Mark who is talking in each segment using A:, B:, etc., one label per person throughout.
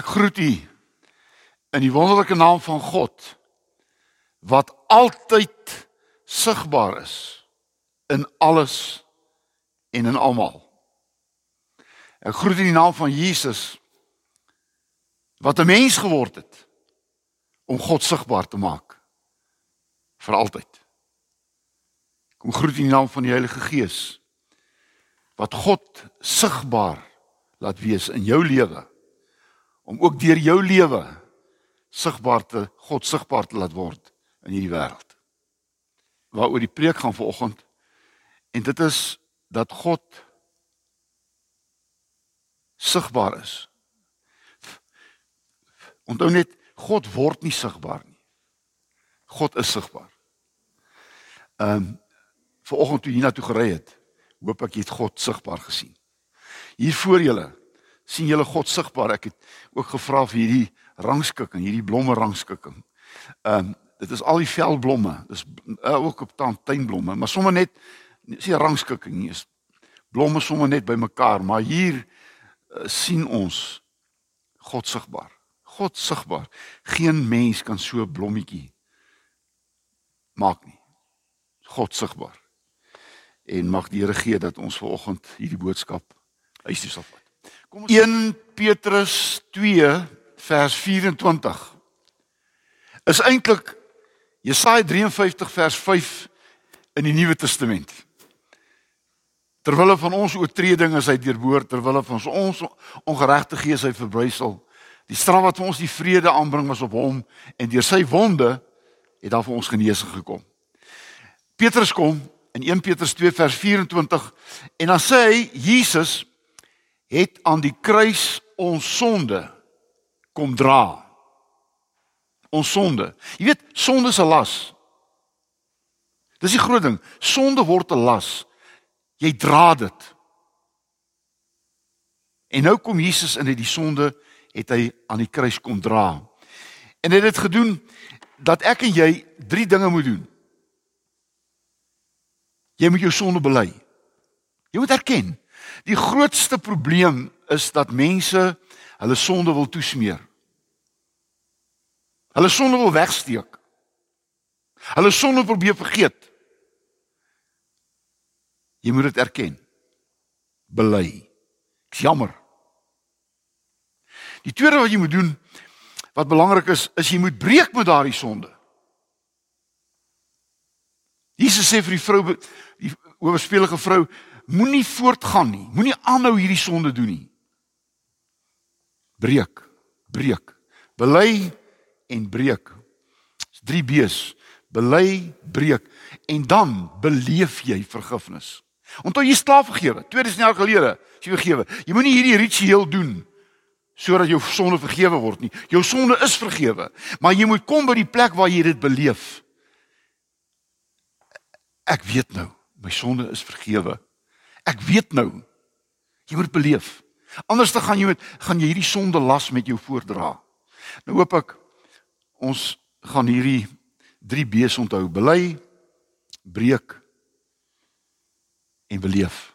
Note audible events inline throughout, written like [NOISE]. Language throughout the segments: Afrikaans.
A: ek
B: groet u in die wonderlike naam van God wat altyd sigbaar is in alles en in almal. Ek groet in die naam van Jesus wat 'n mens geword het om God sigbaar te maak vir altyd. Kom groet in die naam van die Heilige Gees wat God sigbaar laat wees in jou lewe om ook deur jou lewe sigbaar te God sigbaar te laat word in hierdie wêreld. Waaroor die preek gaan vanoggend en dit is dat God sigbaar is. Onthou net God word nie sigbaar nie. God is sigbaar. Ehm um, vanoggend toe hiernatoe gery het, hoop ek jy het God sigbaar gesien. Hier voor julle sien julle God sigbaar. Ek het ook gevra vir hierdie rangskikking, hierdie blomme rangskikking. Ehm um, dit is al die velblomme. Dis uh, ook op taan tuinblomme, maar sommer net is nie rangskikking nie. Is blomme sommer net bymekaar, maar hier sien ons God sigbaar. God sigbaar. Geen mens kan so 'n blommetjie maak nie. God sigbaar. En mag die Here gee dat ons vanoggend hierdie boodskap huis toe sal vat. Kom ons 1 Petrus 2 vers 24 is eintlik Jesaja 53 vers 5 in die Nuwe Testament. Terwille van ons oortredinge is hy deurboor, terwille van ons ongeregtighede is hy verbrysel. Die straf wat vir ons die vrede aanbring was op hom en deur sy wonde het daar vir ons genesing gekom. Petrus kom in 1 Petrus 2 vers 24 en dan sê hy Jesus het aan die kruis ons sonde kom dra. Ons sonde. Jy weet, sonde is 'n las. Dis die groot ding. Sonde word 'n las. Jy dra dit. En nou kom Jesus in die sonde het hy aan die kruis kom dra. En hy het dit gedoen dat ek en jy drie dinge moet doen. Jy moet jou sonde bely. Jy moet erken. Die grootste probleem is dat mense hulle sonde wil toesmeer. Hulle sonde wil wegsteek. Hulle sonde probeer vergeet. Jy moet dit erken. Bely. Ek's jammer. Die tweede wat jy moet doen wat belangrik is, is jy moet breek met daardie sonde. Jesus sê vir die vrou die oorspelige vrou, moenie voortgaan nie. Moenie aanhou hierdie sonde doen nie. Breek, breek. Bely en breek. Dis 3 B's. Bely, breek en dan beleef jy vergifnis. Onthou jy slaaf vergewe. 2000 jaar gelede, as jy vergewe. Jy moenie hierdie ritueel doen sodat jou sonde vergewe word nie. Jou sonde is vergewe, maar jy moet kom by die plek waar jy dit beleef. Ek weet nou, my sonde is vergewe. Ek weet nou. Jy moet beleef. Anders dan gaan jy met gaan jy hierdie sonde las met jou voordra. Nou hoop ek ons gaan hierdie 3 B's onthou: bely, breek en beleef.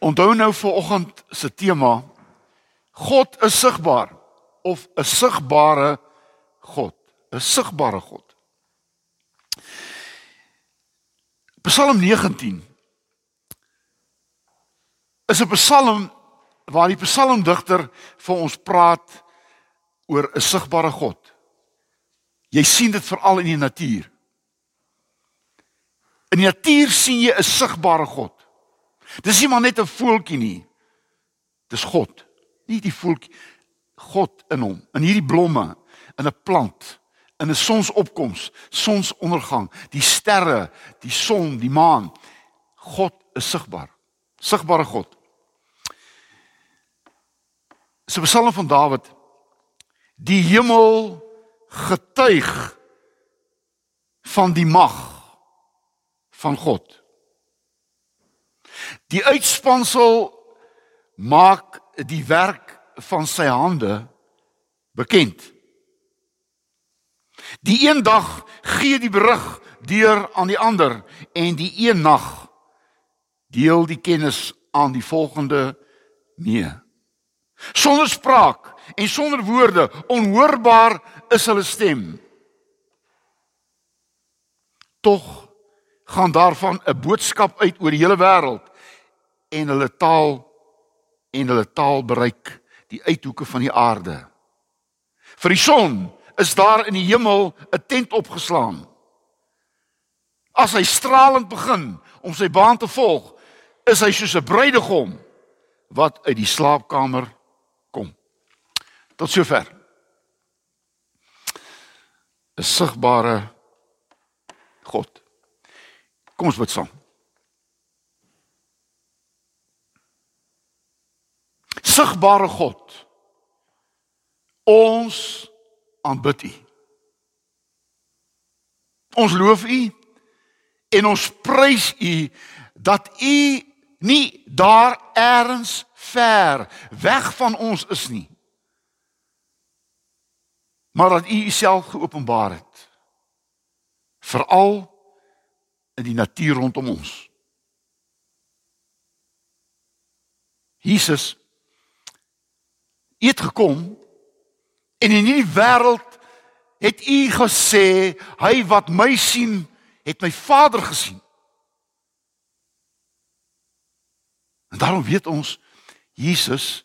B: Onthou nou vir oggend se tema: God is sigbaar of 'n sigbare God, 'n sigbare God. Psalm 19 is 'n psalm waar die psalmdigter vir ons praat oor 'n sigbare God. Jy sien dit veral in die natuur. In die natuur sien jy 'n sigbare God. Dis nie maar net 'n voeltjie nie. Dis God. Nie die voeltjie God in hom, in hierdie blomme, in 'n plant in 'n sonsopkoms, sonsondergang, die sterre, die son, die maan. God is sigbaar. Sigbare God. So Psalm van Dawid. Die hemel getuig van die mag van God. Die uitspansel maak die werk van sy hande bekend. Die een dag gee die berig deur aan die ander en die een nag deel die kennis aan die volgende mee. Sonder spraak en sonder woorde, onhoorbaar is hulle stem. Tog gaan daarvan 'n boodskap uit oor die hele wêreld en hulle taal en hulle taal bereik die uithoeke van die aarde. Vir die son is daar in die hemel 'n tent opgeslaan. As hy stralend begin om sy baan te volg, is hy soos 'n bruidegom wat uit die slaapkamer kom. Tot sover. 'n Sigbare God. Kom ons bid saam. Sigbare God. Ons aanbid U. Ons loof U en ons prys U dat U nie daar eers ver weg van ons is nie. Maar dat U Uself geopenbaar het. Veral in die natuur rondom ons. Jesus het gekom en in hierdie wêreld het u gesê hy wat my sien het my Vader gesien. En daarom weet ons Jesus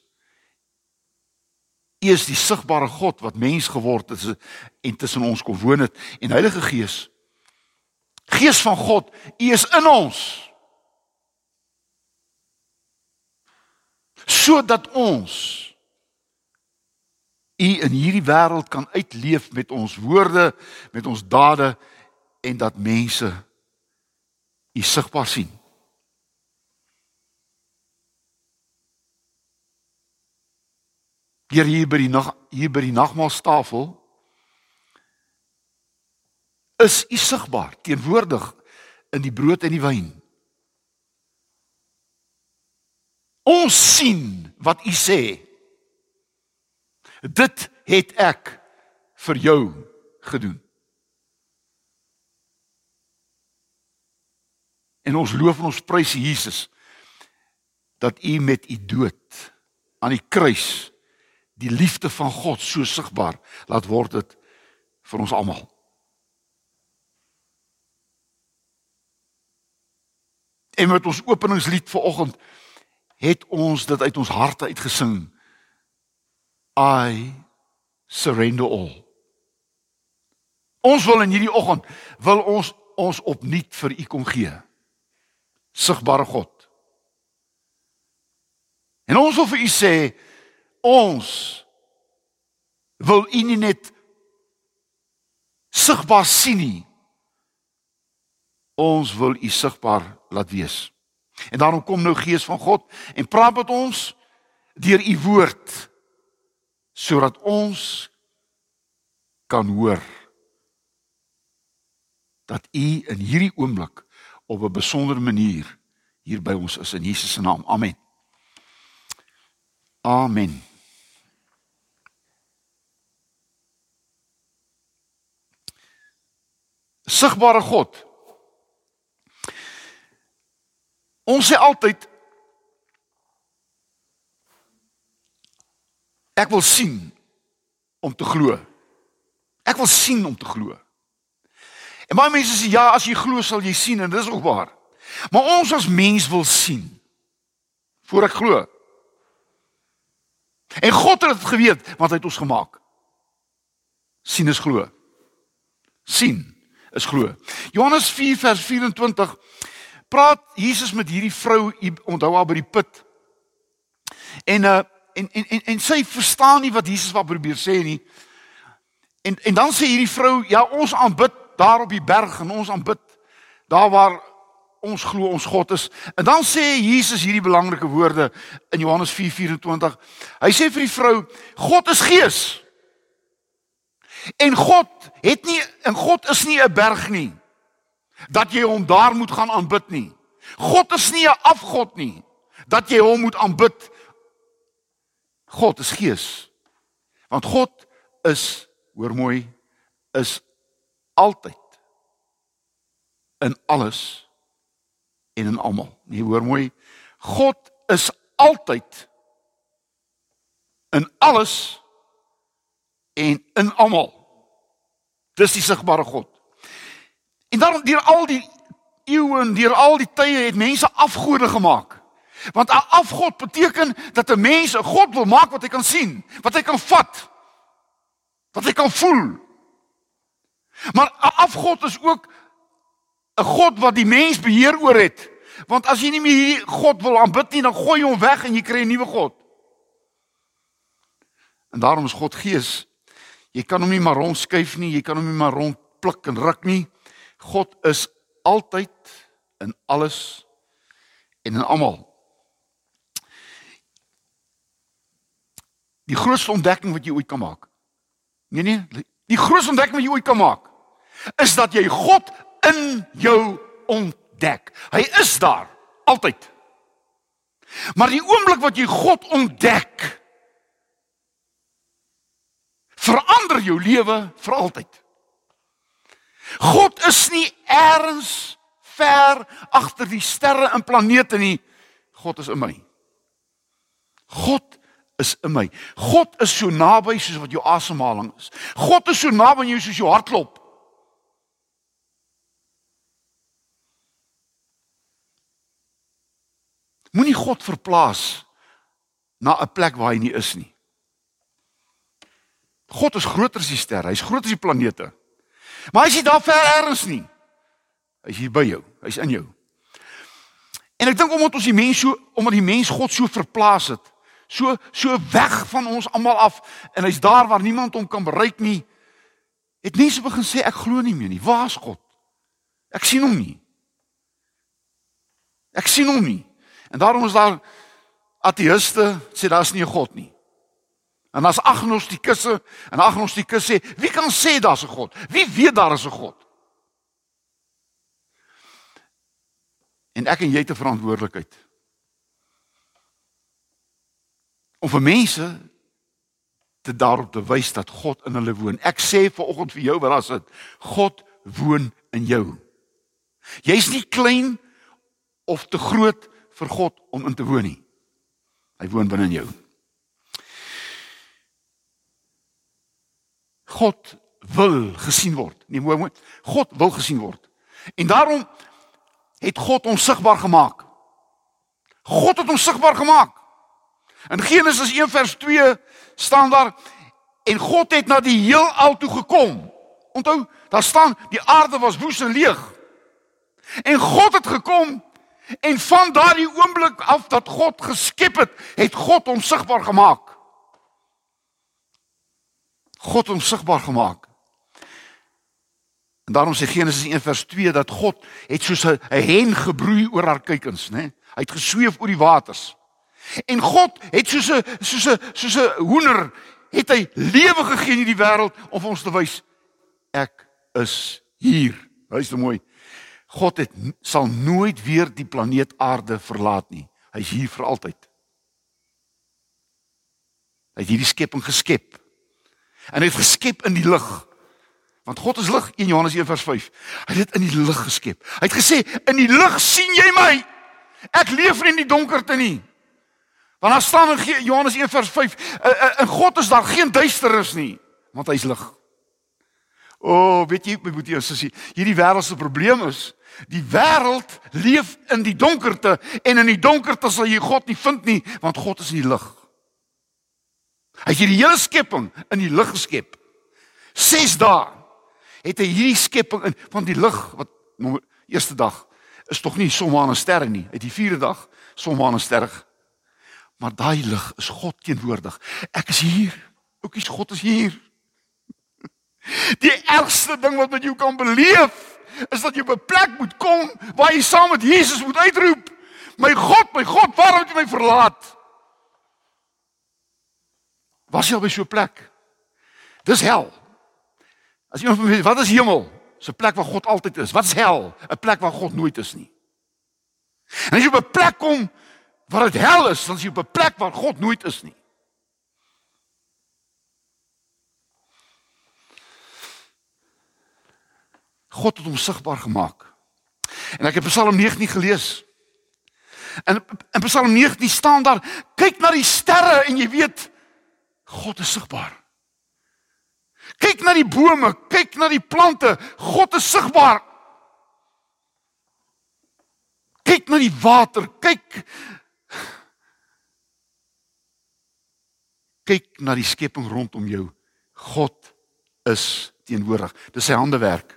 B: is die sigbare God wat mens geword het en tussen ons kom woon het en Heilige Gees Gees van God, U is in ons. Sodat ons U in hierdie wêreld kan uitleef met ons woorde, met ons dade en dat mense U sigbaar sien. Hier hier by die nag hier by die nagmaaltafel is U sigbaar teenwoordig in die brood en die wyn. Ons sien wat U sê. Dit het ek vir jou gedoen. En ons loof en ons prys Jesus dat U met U dood aan die kruis die liefde van God so sigbaar laat word dit vir ons almal. En met ons openingslied vanoggend het ons dit uit ons harte uitgesing. I surrender all. Ons wil in hierdie oggend wil ons ons opnuut vir U kom gee. Sigbare God. En ons wil vir U sê ons wil U nie net sigbaar sien nie. Ons wil U sigbaar laat wees. En daarom kom nou Gees van God en praat met ons deur U woord sodat ons kan hoor dat U in hierdie oomblik op 'n besondere manier hier by ons is in Jesus se naam. Amen. Amen. Sigbare God. Ons sê altyd Ek wil sien om te glo. Ek wil sien om te glo. En baie mense sê ja, as jy glo sal jy sien en dis ook waar. Maar ons as mens wil sien voor ek glo. En God het dit geweet want hy het ons gemaak. sien is glo. sien is glo. Johannes 4 vers 24 praat Jesus met hierdie vrou onthou haar by die put. En uh en en en, en sy verstaan nie wat Jesus wat probeer sê nie. En en dan sê hierdie vrou, ja, ons aanbid daar op die berg en ons aanbid daar waar ons glo ons God is. En dan sê Jesus hierdie belangrike woorde in Johannes 4:24. Hy sê vir die vrou, God is gees. En God het nie en God is nie 'n berg nie dat jy hom daar moet gaan aanbid nie. God is nie 'n afgod nie dat jy hom moet aanbid God is gees. Want God is, hoor mooi, is altyd in alles en in almal. Nee, hoor mooi. God is altyd in alles en in almal. Dis die sigbare God. En daarom deur al die eeue en deur al die tye het mense afgode gemaak. Want 'n afgod beteken dat 'n mens 'n god wil maak wat hy kan sien, wat hy kan vat, wat hy kan voel. Maar 'n afgod is ook 'n god wat die mens beheer oor het. Want as jy nie meer hierdie god wil aanbid nie, dan gooi jy hom weg en jy kry 'n nuwe god. En daarom is God gees. Jy kan hom nie maar rondskuif nie, jy kan hom nie maar rondpluk en ruk nie. God is altyd in alles en in almal. Die grootste ontdekking wat jy ooit kan maak. Nee nee, die grootste ontdekking wat jy ooit kan maak is dat jy God in jou ontdek. Hy is daar altyd. Maar die oomblik wat jy God ontdek, verander jou lewe vir altyd. God is nie eers ver agter die sterre en planete nie. God is in my. God is in my. God is so naby soos wat jou asemhaling is. God is so naby aan jou soos jou hartklop. Moenie God verplaas na 'n plek waar hy nie is nie. God is groter as die sterre, hy's groter as die planete. Maar hy is nie daar ver ergens nie. Hy's hier by jou, hy's in jou. En ek dink omdat ons die mens so omdat die mens God so verplaas het, so so weg van ons almal af en hy's daar waar niemand hom kan bereik nie, het mense begin sê ek glo nie meer nie. Waar is God? Ek sien hom nie. Ek sien hom nie. En daarom is daar ateïste sê daar's nie 'n God nie. En as agnostikusse en agnostikus sê, wie kan sê daar's 'n God? Wie weet daar is 'n God? En ek en jy het 'n verantwoordelikheid. Om vir mense te daarop te wys dat God in hulle woon. Ek sê vir oggend vir jou wat daar sit, God woon in jou. Jy's nie klein of te groot vir God om in te woon nie. Hy woon binne in jou. God wil gesien word. Nee, mooi mooi. God wil gesien word. En daarom het God ons sigbaar gemaak. God het ons sigbaar gemaak. In Genesis 1 vers 2 staan daar en God het na die heelal toe gekom. Onthou, daar staan die aarde was woes en leeg. En God het gekom en van daardie oomblik af dat God geskep het, het God hom sigbaar gemaak. God hom sigbaar gemaak. En daarom sê Genesis 1 vers 2 dat God het soos 'n hen gebroei oor haar kuikens, né? Hy het gesweef oor die waters. En God het soos 'n soos 'n soos 'n hoender het hy lewe gegee in hierdie wêreld om ons te wys ek is hier. Luister mooi. God het sal nooit weer die planeet Aarde verlaat nie. Hy's hier vir altyd. Hy het hierdie skepping geskep. En hy het geskep in die lig. Want God is lig, 1 Johannes 1 vers 5. Hy het in die lig geskep. Hy het gesê, "In die lig sien jy my. Ek leef nie in die donkerte nie." Want daar staan in Johannes 1 vers 5, "In God is daar geen duisternis nie, want hy's lig." O, oh, weet jy, my broer en sussie, hierdie wêreld se probleem is, die wêreld leef in die donkerte en in die donkerte sal jy God nie vind nie, want God is in die lig. Hy het hierdie hele skepping in die lig geskep. 6 dae het hy hierdie skepping in van die lig wat eerste dag is tog nie son maan en sterre nie. Uit die vierde dag son maan en sterre. Maar daai lig is God teenwoordig. Ek is hier. Oukies, God is hier. [LAUGHS] Die ergste ding wat met jou kan beleef is dat jy op 'n plek moet kom waar jy saam met Jesus moet uitroep: "My God, my God, waarom het jy my verlaat?" Was jy al by so 'n plek? Dis hel. As iemand vir my wat is hemel? 'n plek waar God altyd is. Wat is hel? 'n Plek waar God nooit is nie. En as jy op 'n plek kom waar dit hel is, dan is jy op 'n plek waar God nooit is nie. God het hom sigbaar gemaak. En ek het Psalm 19 gelees. En in Psalm 19 staan daar: kyk na die sterre en jy weet God is sigbaar." Kyk na die bome, kyk na die plante, God is sigbaar. Kyk na die water, kyk kyk na die skepping rondom jou. God is teenwoordig. Dis sy handewerk.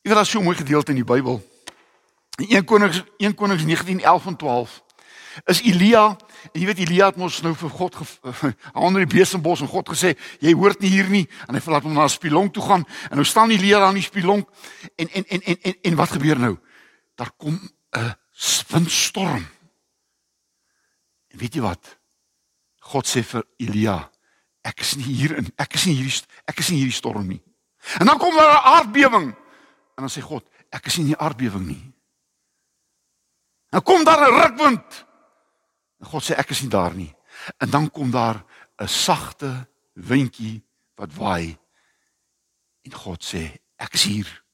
B: Jy weet daar's so 'n mooi gedeelte in die Bybel. In 1 Konings 1 Konings 19:11 en 12 is Elia en jy weet Elia het mos nou vir God [LAUGHS] onder die besembos en God gesê jy hoort nie hier nie en hy verlaat hom na 'n spilonk toe gaan en nou staan Elia daar in die spilonk en en en en en, en wat gebeur nou? Daar kom 'n windstorm. En weet jy wat? God sê vir Elia, ek is nie hier in, ek is nie hierdie ek is nie hierdie storm nie. En dan kom daar 'n aardbewing. En dan sê God, ek is nie in die aardbewing nie. Dan kom daar 'n rukwind. En God sê ek is nie daar nie. En dan kom daar 'n sagte windjie wat waai. En God sê ek is hier.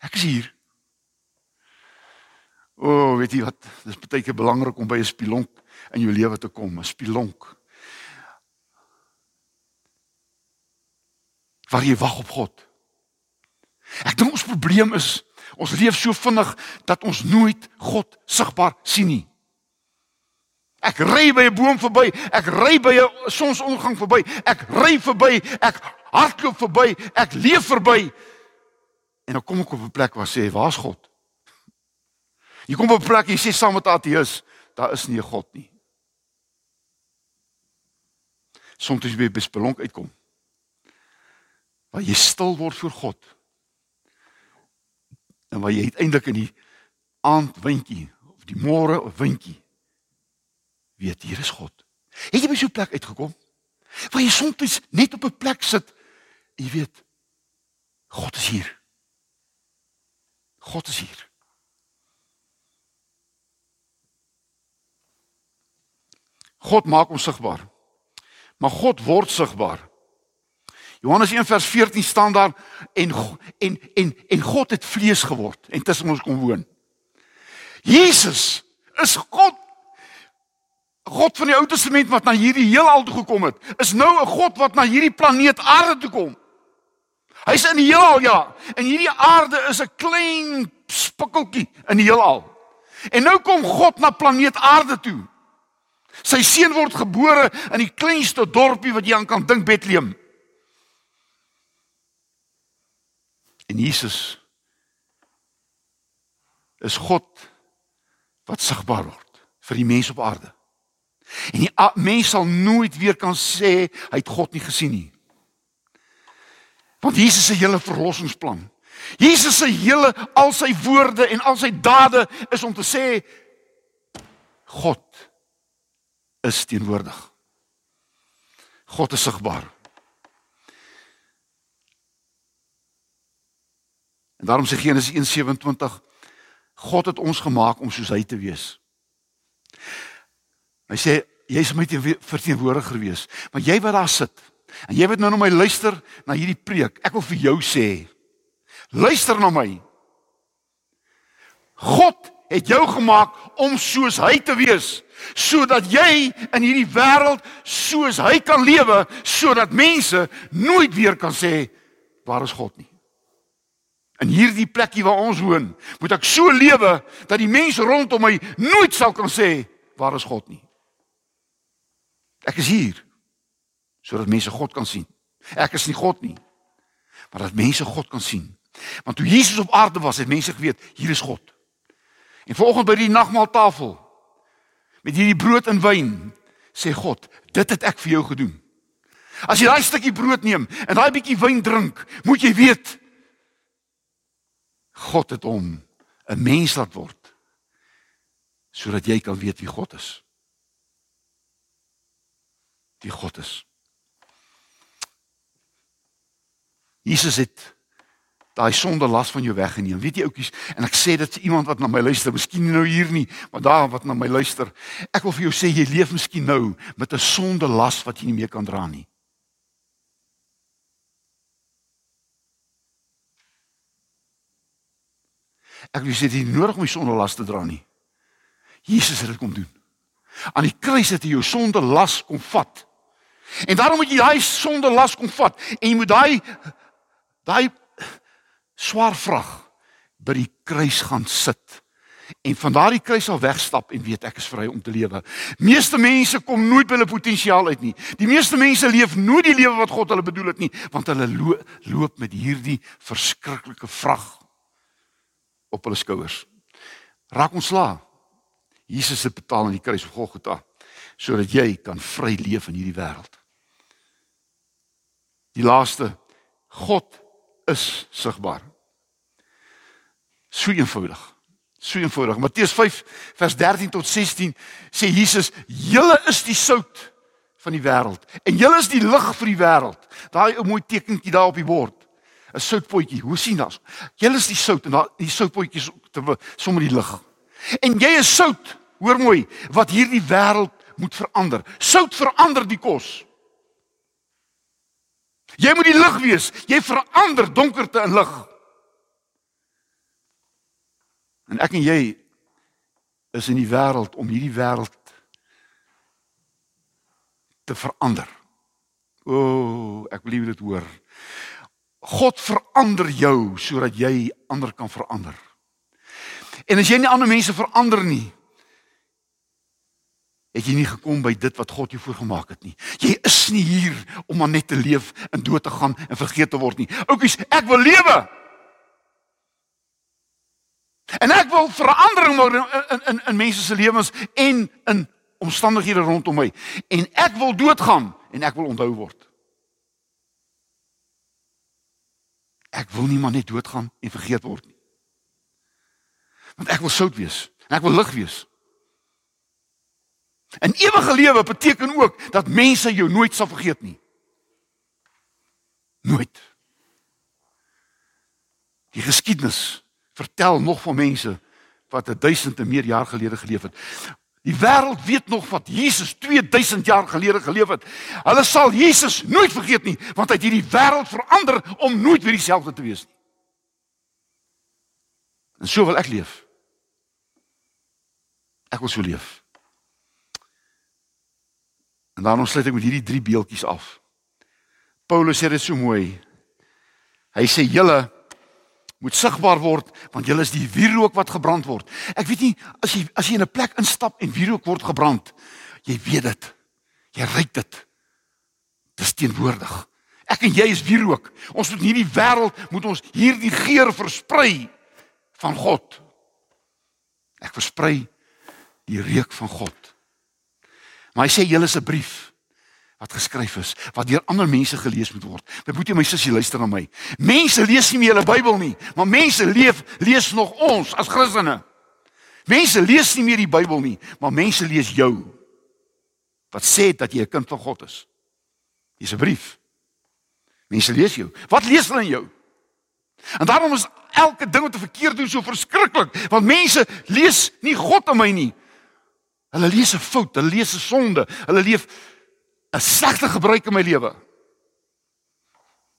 B: Ek is hier. O, oh, weet jy wat? Dis baie keer belangrik om by 'n spilonk in jou lewe te kom, 'n spilonk. Waar jy wag op God. Ek dink ons probleem is ons leef so vinnig dat ons nooit God sigbaar sien nie. Ek ry by 'n boom verby, ek ry by 'n sonsondergang verby, ek ry verby, ek hardloop verby, ek leef verby. En dan kom ek op 'n plek waar sê, "Waar's God?" [LAUGHS] Jy kom op 'n plek en sê saam met ateës, daar is nie 'n God nie. Soms jy by bespelonk uitkom. Waar jy stil word voor God. En waar jy uiteindelik in die aandwindjie of die môre windjie weet hier is God. Het jy by so 'n plek uitgekom? Waar jy soms net op 'n plek sit en jy weet God is hier. God is hier. God maak ons sigbaar. Maar God word sigbaar. Johannes 1 vers 14 staan daar en en en en God het vlees geword en tussen ons kom woon. Jesus is God God van die Ou Testament wat na hierdie heelal toe gekom het, is nou 'n God wat na hierdie planeet Aarde toe kom. Hy's in die heelal ja, en hierdie aarde is 'n klein spikkeltjie in die heelal. En nou kom God na planeet Aarde toe. Sy seun word gebore in die kleinste dorpie wat jy aan kan dink Bethlehem. En Jesus is God wat sigbaar word vir die mense op aarde. En die mens sal nooit weer kan sê hy het God nie gesien nie. Want Jesus se hele verlossingsplan. Jesus se hele al sy woorde en al sy dade is om te sê God is teenwoordig. God is sigbaar. En daarom sê Genesis 1:27 God het ons gemaak om soos hy te wees. Hy sê jy's my verteenwoordiger gewees, maar jy wat daar sit en jy wat nou na my luister na hierdie preek, ek wil vir jou sê luister na my. God het jou gemaak om soos hy te wees sodat jy in hierdie wêreld soos hy kan lewe sodat mense nooit weer kan sê waar is God nie. In hierdie plekkie waar ons woon, moet ek so lewe dat die mense rondom my nooit sal kan sê waar is God nie. Ek is hier sodat mense God kan sien. Ek is nie God nie. Maar dat mense God kan sien. Want toe Jesus op aarde was, het mense geweet hier is God. En vanoggend by die nagmaaltafel met hierdie brood en wyn sê God, dit het ek vir jou gedoen. As jy daai stukkie brood neem en daai bietjie wyn drink, moet jy weet God het hom 'n mens laat word sodat jy kan weet wie God is. Wie God is. Jesus het daai sonde las van jou weggeneem. Weet jy ouppies, en ek sê dit vir iemand wat na my luister, miskien nou hier nie, maar daar wat na my luister. Ek wil vir jou sê jy leef miskien nou met 'n sonde las wat jy nie meer kan dra nie. Ek wens dit nie nodig om die sonde las te dra nie. Jesus het dit kom doen. Aan die kruis het hy jou sonde las kom vat. En daarom moet jy daai sonde las kom vat en jy moet daai daai swaar vrag by die kruis gaan sit en van daardie kruis al wegstap en weet ek is vry om te lewe. Meeste mense kom nooit by hulle potensiaal uit nie. Die meeste mense leef nooit die lewe wat God hulle bedoel het nie, want hulle lo loop met hierdie verskriklike vrag op hulle skouers. Raak ontslaa. Jesus het betaal aan die kruis op Golgotha sodat jy kan vry leef in hierdie wêreld. Die laaste God is sigbaar. So eenvoudig. So eenvoudig. Matteus 5 vers 13 tot 16 sê Jesus: "Julle is die sout van die wêreld en julle is die lig vir die wêreld." Daai ou mooi tekentjie daar op die bord. 'n Soutpotjie. Hoe sien dit? Julle is die sout en daai die soutpotjies sommer die lig. En jy is sout, hoor mooi, wat hierdie wêreld moet verander. Sout verander die kos. Jy moet die lig wees. Jy verander donkerte in lig. En ek en jy is in die wêreld om hierdie wêreld te verander. O, oh, ek wil dit hoor. God verander jou sodat jy ander kan verander. En as jy nie ander mense verander nie, het jy nie gekom by dit wat God jou voorgemaak het nie. Jy is nie hier om maar net te leef en dood te gaan en vergeet te word nie. Oukies, ek wil lewe. En ek wil verandering maak in in in, in mense se lewens en in omstandighede rondom my. En ek wil doodgaan en ek wil onthou word. Ek wil nie maar net doodgaan en vergeet word nie. Want ek wil sout wees en ek wil lig wees. En ewige lewe beteken ook dat mense jou nooit sal vergeet nie. Nooit. Die geskiedenis vertel nog van mense wat 1000 en meer jaar gelede geleef het. Die wêreld weet nog wat Jesus 2000 jaar gelede geleef het. Hulle sal Jesus nooit vergeet nie, want hy het hierdie wêreld verander om nooit weer dieselfde te wees nie. En so wil ek leef. Ek wil so leef. En dan sluit ek met hierdie drie beeltjies af. Paulus sê dit so mooi. Hy sê julle moet sigbaar word want julle is die wierook wat gebrand word. Ek weet nie as jy as jy in 'n plek instap en wierook word gebrand, jy weet dit. Jy ruik dit. Dis teenwoordig. Ek en jy is wierook. Ons moet hierdie wêreld moet ons hierdie geur versprei van God. Ek versprei die reuk van God. Maar hy sê julle is 'n brief wat geskryf is wat deur ander mense gelees moet word. My boetie, my sussie, luister na my. Mense lees nie meer hulle Bybel nie, maar mense leef lees nog ons as Christene. Mense lees nie meer die Bybel nie, maar mense lees jou. Wat sê dat jy 'n kind van God is? Dis 'n brief. Mense lees jou. Wat lees hulle in jou? En daarom is elke ding wat 'n verkeerd doen so verskriklik, want mense lees nie God in my nie, Hulle lees 'n fout, hulle lees 'n sonde, hulle leef 'n slegte gebruik in my lewe.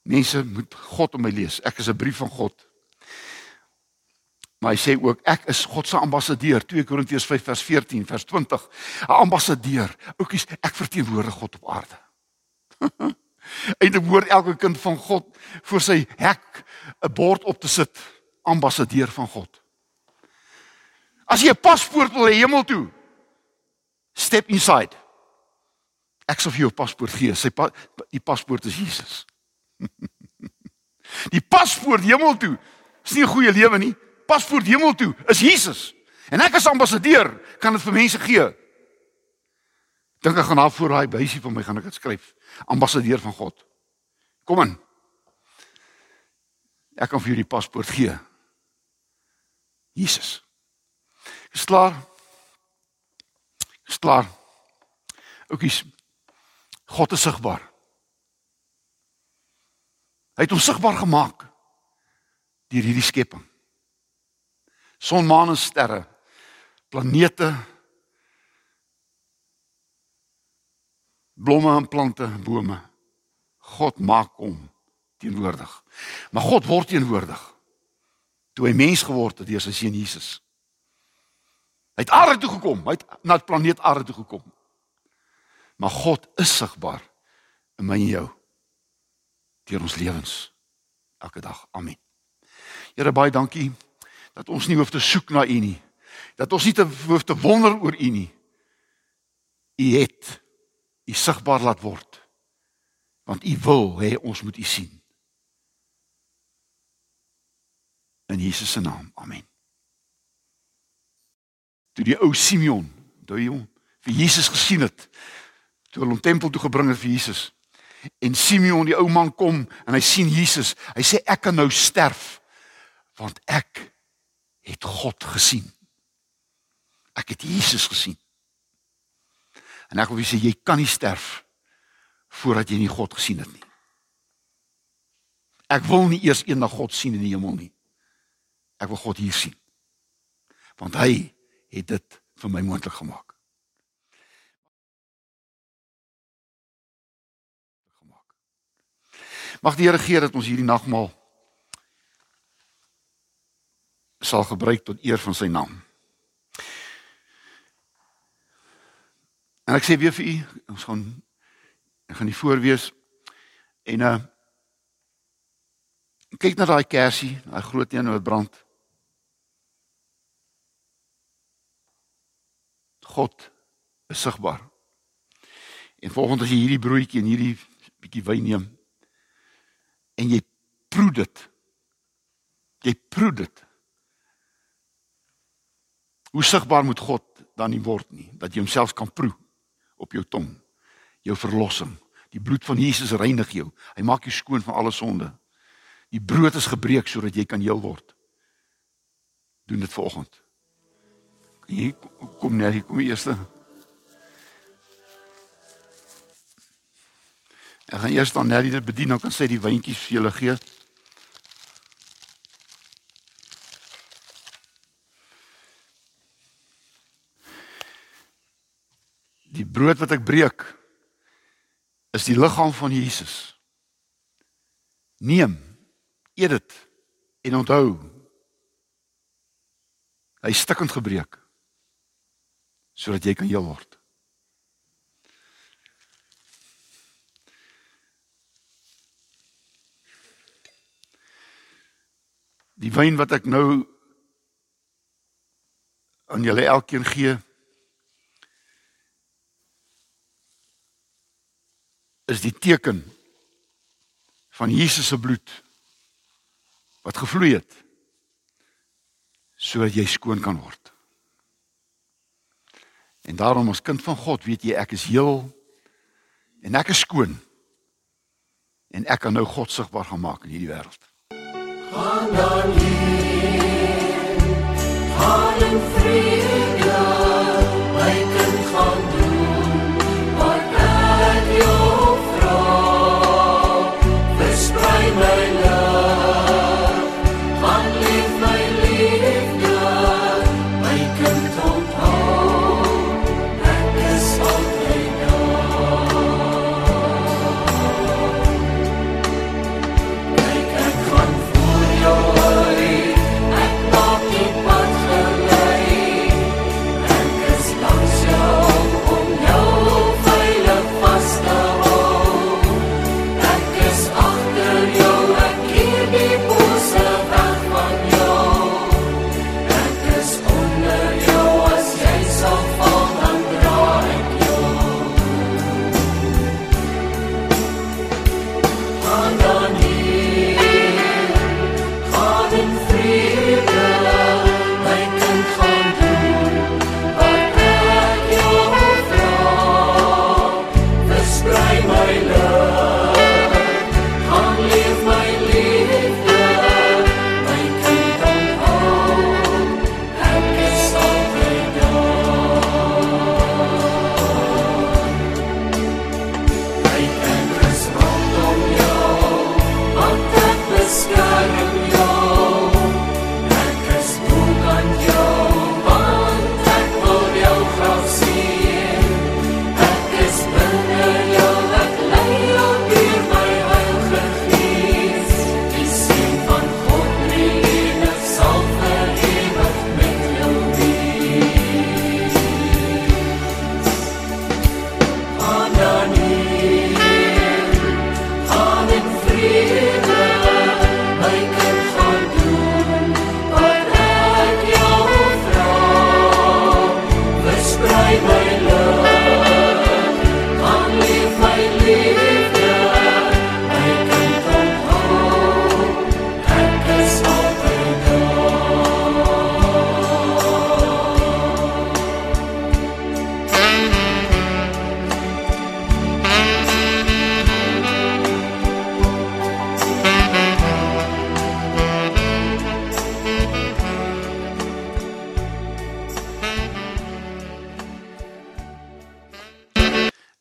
B: Mense moet God om my lees. Ek is 'n brief van God. Maar hy sê ook ek is God se ambassadeur. 2 Korintiërs 5 vers 14 vers 20. 'n Ambassadeur. Oukies, ek verteenwoordig God op aarde. [LAUGHS] Eintlik hoor elke kind van God voor sy hek 'n bord op te sit, ambassadeur van God. As jy 'n paspoort wil hê hemel toe, Step inside. Ek sal vir jou 'n paspoort gee. Sy pa, die paspoort is Jesus. [LAUGHS] die paspoort hemel toe. Is nie 'n goeie lewe nie. Paspoort hemel toe is Jesus. En ek as ambassadeur kan dit vir mense gee. Dink ek gaan daar voor daai buisie van my gaan ek dit skryf. Ambassadeur van God. Kom in. Ek kan vir jou die paspoort gee. Jesus. Is klaar? Klaar. Oukies. God is sigbaar. Hy het hom sigbaar gemaak deur hierdie skepping. Son, maan en sterre, planete, blomme en plante, bome. God maak hom teenwoordig. Maar God word teenwoordig toe hy mens geword het deur sy seun Jesus. Hy het aarde toe gekom, hy het na die planeet aarde toe gekom. Maar God is sigbaar in my en jou deur ons lewens elke dag. Amen. Here baie dankie dat ons nie hoef te soek na U nie. Dat ons nie te hoef te wonder oor U nie. U het U sigbaar laat word. Want U wil hê ons moet U sien. In Jesus se naam. Amen. Toe die ou Simeon, toe hy vir Jesus gesien het, toe hulle hom tempel toe gebring het vir Jesus. En Simeon, die ou man kom en hy sien Jesus. Hy sê ek kan nou sterf want ek het God gesien. Ek het Jesus gesien. En ek wil sê jy kan nie sterf voordat jy nie God gesien het nie. Ek wil nie eers eendag God sien in die hemel nie. Ek wil God hier sien. Want hy het dit vir my moontlik gemaak. gemaak. Mag die Here gee dat ons hierdie nagmaal sal gebruik tot eer van sy naam. En ek sê weer vir u, ons gaan ek gaan die voorwees en uh kyk na daai kersie, daai groot een wat brand. God is sigbaar. En volgens as jy hierdie broodjie en hierdie bietjie wyn neem en jy proe dit. Jy proe dit. Hoe sigbaar moet God dan nie word nie dat jy homself kan proe op jou tong. Jou verlossing. Die bloed van Jesus reinig jou. Hy maak jou skoon van alle sonde. Die brood is gebreek sodat jy kan heel word. Doen dit vanoggend. Hier kom net hier kom die eerste. Ek gaan eers dan net dit bedien, dan kan sy die wyntjies vir julle gee. Die brood wat ek breek is die liggaam van Jesus. Neem, eet dit en onthou. Hy stikkend gebreek sodat jy kan heel word. Die wyn wat ek nou aan julle elkeen gee is die teken van Jesus se bloed wat gevloei het sodat jy skoon kan word. En daarom as kind van God weet jy ek is heel en ek is skoon. En ek kan nou God sigbaar gemaak in hierdie wêreld.
A: Gaan dan heen, gaan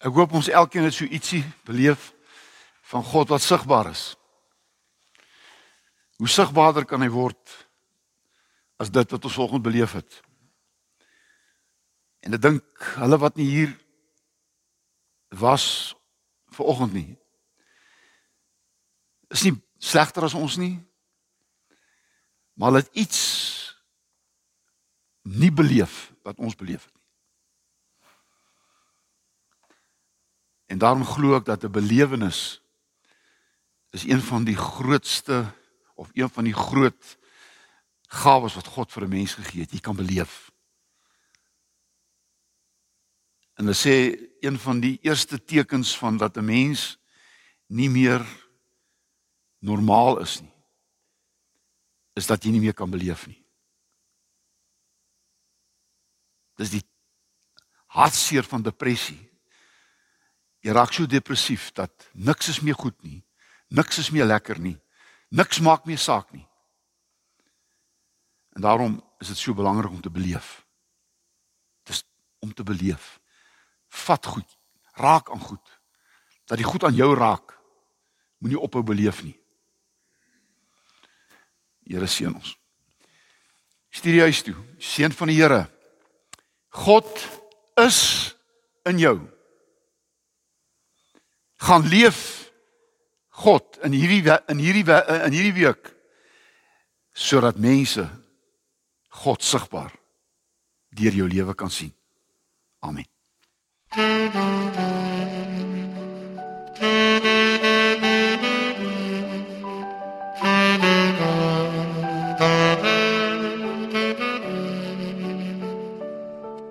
B: Ek hoop ons elkeen het so ietsie beleef van God wat sigbaar is. Hoe sigbaarder kan hy word as dit wat ons vanoggend beleef het? En ek dink hulle wat nie hier was vanoggend nie is nie slegter as ons nie. Maar hulle het iets nie beleef wat ons beleef het nie. En daarom glo ek dat 'n belewenis is een van die grootste of een van die groot gawes wat God vir 'n mens gegee het. Jy kan beleef. En hulle sê een van die eerste tekens van dat 'n mens nie meer normaal is nie is dat jy nie meer kan beleef nie. Dis die hartseer van depressie. Jy raak so depressief dat niks is meer goed nie. Niks is meer lekker nie. Niks maak meer saak nie. En daarom is dit so belangrik om te beleef. Dis om te beleef. Vat goed. Raak aan goed. Dat die goed aan jou raak. Moenie ophou beleef nie. Here seën ons. Stuur jy huis toe. Seën van die Here. God is in jou. Gaan leef God in hierdie in hierdie in hierdie week sodat mense God sigbaar deur jou lewe kan sien. Amen. Thank you.